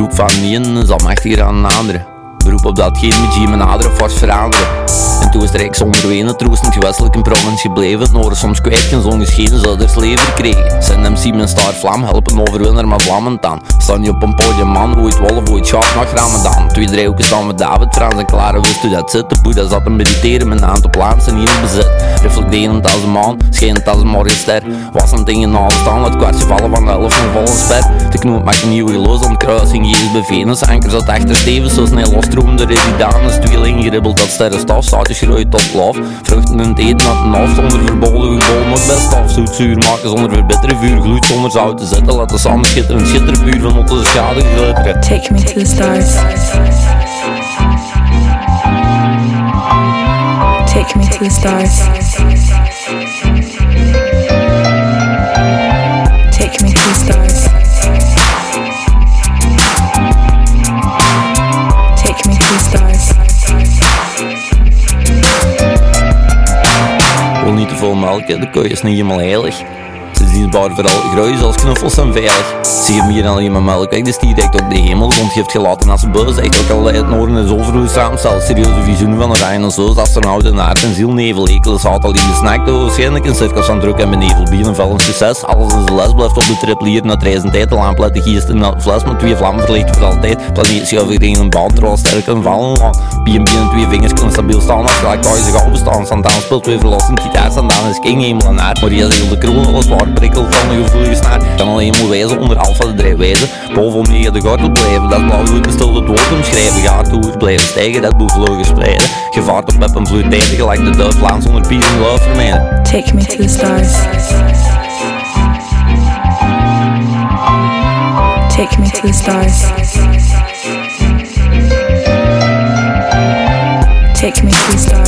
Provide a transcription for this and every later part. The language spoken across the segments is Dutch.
Beroep van de een zal machtiger dan een ander. Beroep op med met je mijn aderen fors veranderen. En toen is Rijk zonder wenen troostend gewestelijk in provincie gebleven. Het noorden soms kwijt geen zon geschenen, zouders leven kregen. Zijn MC mijn star vlam, helpen overwinnaar met vlammen dan. Staan je op een podium man, ooit wolf, ooit schaap, nog ramadan. Twee driehoeken staan met David, Frans en Clara wist hoe dat zit. De boeddha zat te mediteren met een aantal plaatsen hier in bezit. Reflecterend als een maan, schijnend als een morgenster. Was een ding in alle staan, het kwartje vallen van de helft van volle sper. De knoop maakt een nieuwe geloos aan het kruis, ging Jezus bij Venus. Ankers zat achter Steven, zo snel losstroomde residanus. Tweeling geribbeld dat sterrenstaf, groeit tot laf. Vruchten eten met een af, zonder verbolen gebol. Nog best af, zuur maken zonder verbitteren vuur. Gloed zonder zout te zetten, laten samen schitteren. Schitteren puur van onze schade glitteren. Take me to the stars. Take me to the stars. Niet te veel melk, hè, de koeien is niet helemaal heilig. Ze bar vooral gruis als knuffels zijn veilig. Zie je meer alleen maar melk weg, de stier reikt ook de hemel. Zond heeft gelaten als een beus, echt ook al het noorden is overvloed samenstelt. Serieuze visioenen van een rein en zo, als een oude en aard en ziel nevel. Ekel is altijd lieve snack, door waarschijnlijk in cirkels aan druk en benevel. Bier en vel een succes, alles in zijn les blijft op de trip lier. Na reizen tijd, de lamp laat de geest in een fles met twee vlammen verlicht voor altijd. Planeet schuif ik een baan, terwijl sterk en vallen. BNB en twee vingers kunnen stabiel staan als gelijk thuis zich al bestaan. Sandaan speelt twee verlossend gitaar, Sandaan is king, hemel en aard. Maar zegt de kroon, alles waar prikkelt van een gevoelige snaar. Kan alleen maar wijzen onder alfa de drijfwijze. Boven omega de gordel blijven, dat blauw goed bestil het woord omschrijven. Gaat toer blijven stijgen, dat vleugen spreiden. Gevaart op pep en vloeit tijden, gelijk de duif laan zonder pies en love vermijden. Take me to the stars. Take me to the stars. Take me to the stars.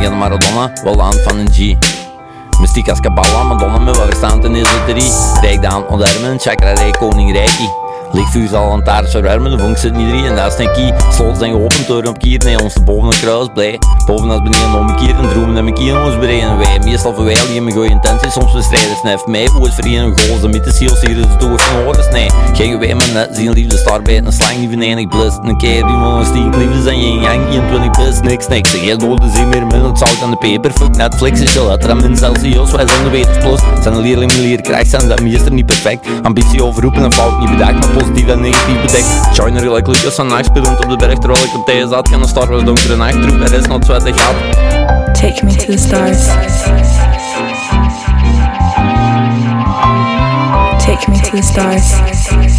Je de Maradona, wel aan van een G. Mystiek als Kabbalah, Madonna met waar staan ten esoterie. Rijk aan ondermen, chakra rijk koning rijkie. Lichtvuur zal aan taart verwarmen, de vonk zit niet drie en is een key. Slot zijn geopend door een kier, nee ons boven het kruis blij. Boven als beneden omgekeerd en dromen en mijn kier ons bereiden wij. Meestal verwijl je mijn goeie intenties, soms bestrijden snef mij. Ooit verenigen goals, de mythe ziels hier is het door van horens, nee. Geen wij met net zien liefde star bij een slang die venijnig blist. Een keer die nog stiek liefde zijn yin yang, 21 plus, niks niks. Geen dode zin meer met het zout en de peper. Fuck Netflix is je letter en min Celsius, wij zijn de weters plus. Zijn de leerling mijn leerkracht, zijn dat meester niet perfect. Ambitie overroepen en fout niet bedacht, maar en negatief bedekt. Joiner gelijk Lucas op de berg terwijl ik op zat. Een Star Wars donkere nacht. Take me to the stars. Take me to the stars.